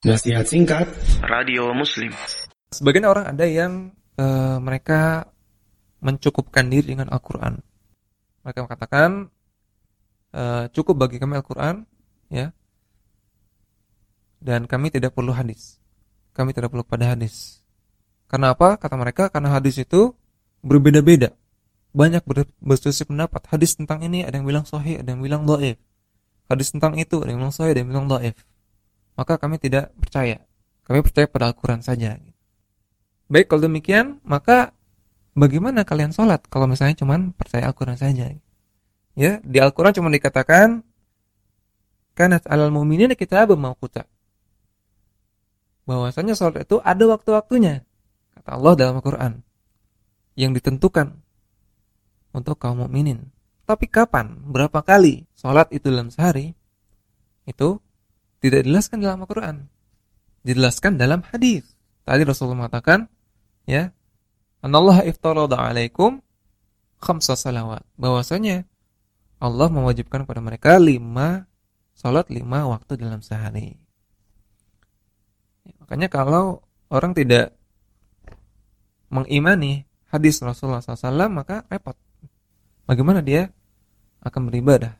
Nasihat singkat Radio Muslim. Sebagian orang ada yang uh, mereka mencukupkan diri dengan Al-Quran. Mereka mengatakan uh, cukup bagi kami Al-Quran, ya, dan kami tidak perlu hadis. Kami tidak perlu pada hadis. Karena apa? Kata mereka, karena hadis itu berbeda-beda. Banyak berselisih pendapat. Hadis tentang ini ada yang bilang sahih, ada yang bilang dhaif. Hadis tentang itu ada yang bilang sahih, ada yang bilang dhaif maka kami tidak percaya. Kami percaya pada Al-Quran saja. Baik, kalau demikian, maka bagaimana kalian sholat kalau misalnya cuma percaya Al-Quran saja? Ya, di Al-Quran cuma dikatakan, kanat alal mu'minin kita mawquta. Bahwasanya sholat itu ada waktu-waktunya. Kata Allah dalam Al-Quran. Yang ditentukan untuk kaum mukminin. Tapi kapan, berapa kali sholat itu dalam sehari, itu tidak dijelaskan dalam Al-Quran. Dijelaskan dalam hadis. Tadi Rasulullah mengatakan, ya, Allah iftarada alaikum khamsa salawat. Bahwasanya Allah mewajibkan kepada mereka lima salat lima waktu dalam sehari. Makanya kalau orang tidak mengimani hadis Rasulullah SAW maka repot. Bagaimana dia akan beribadah?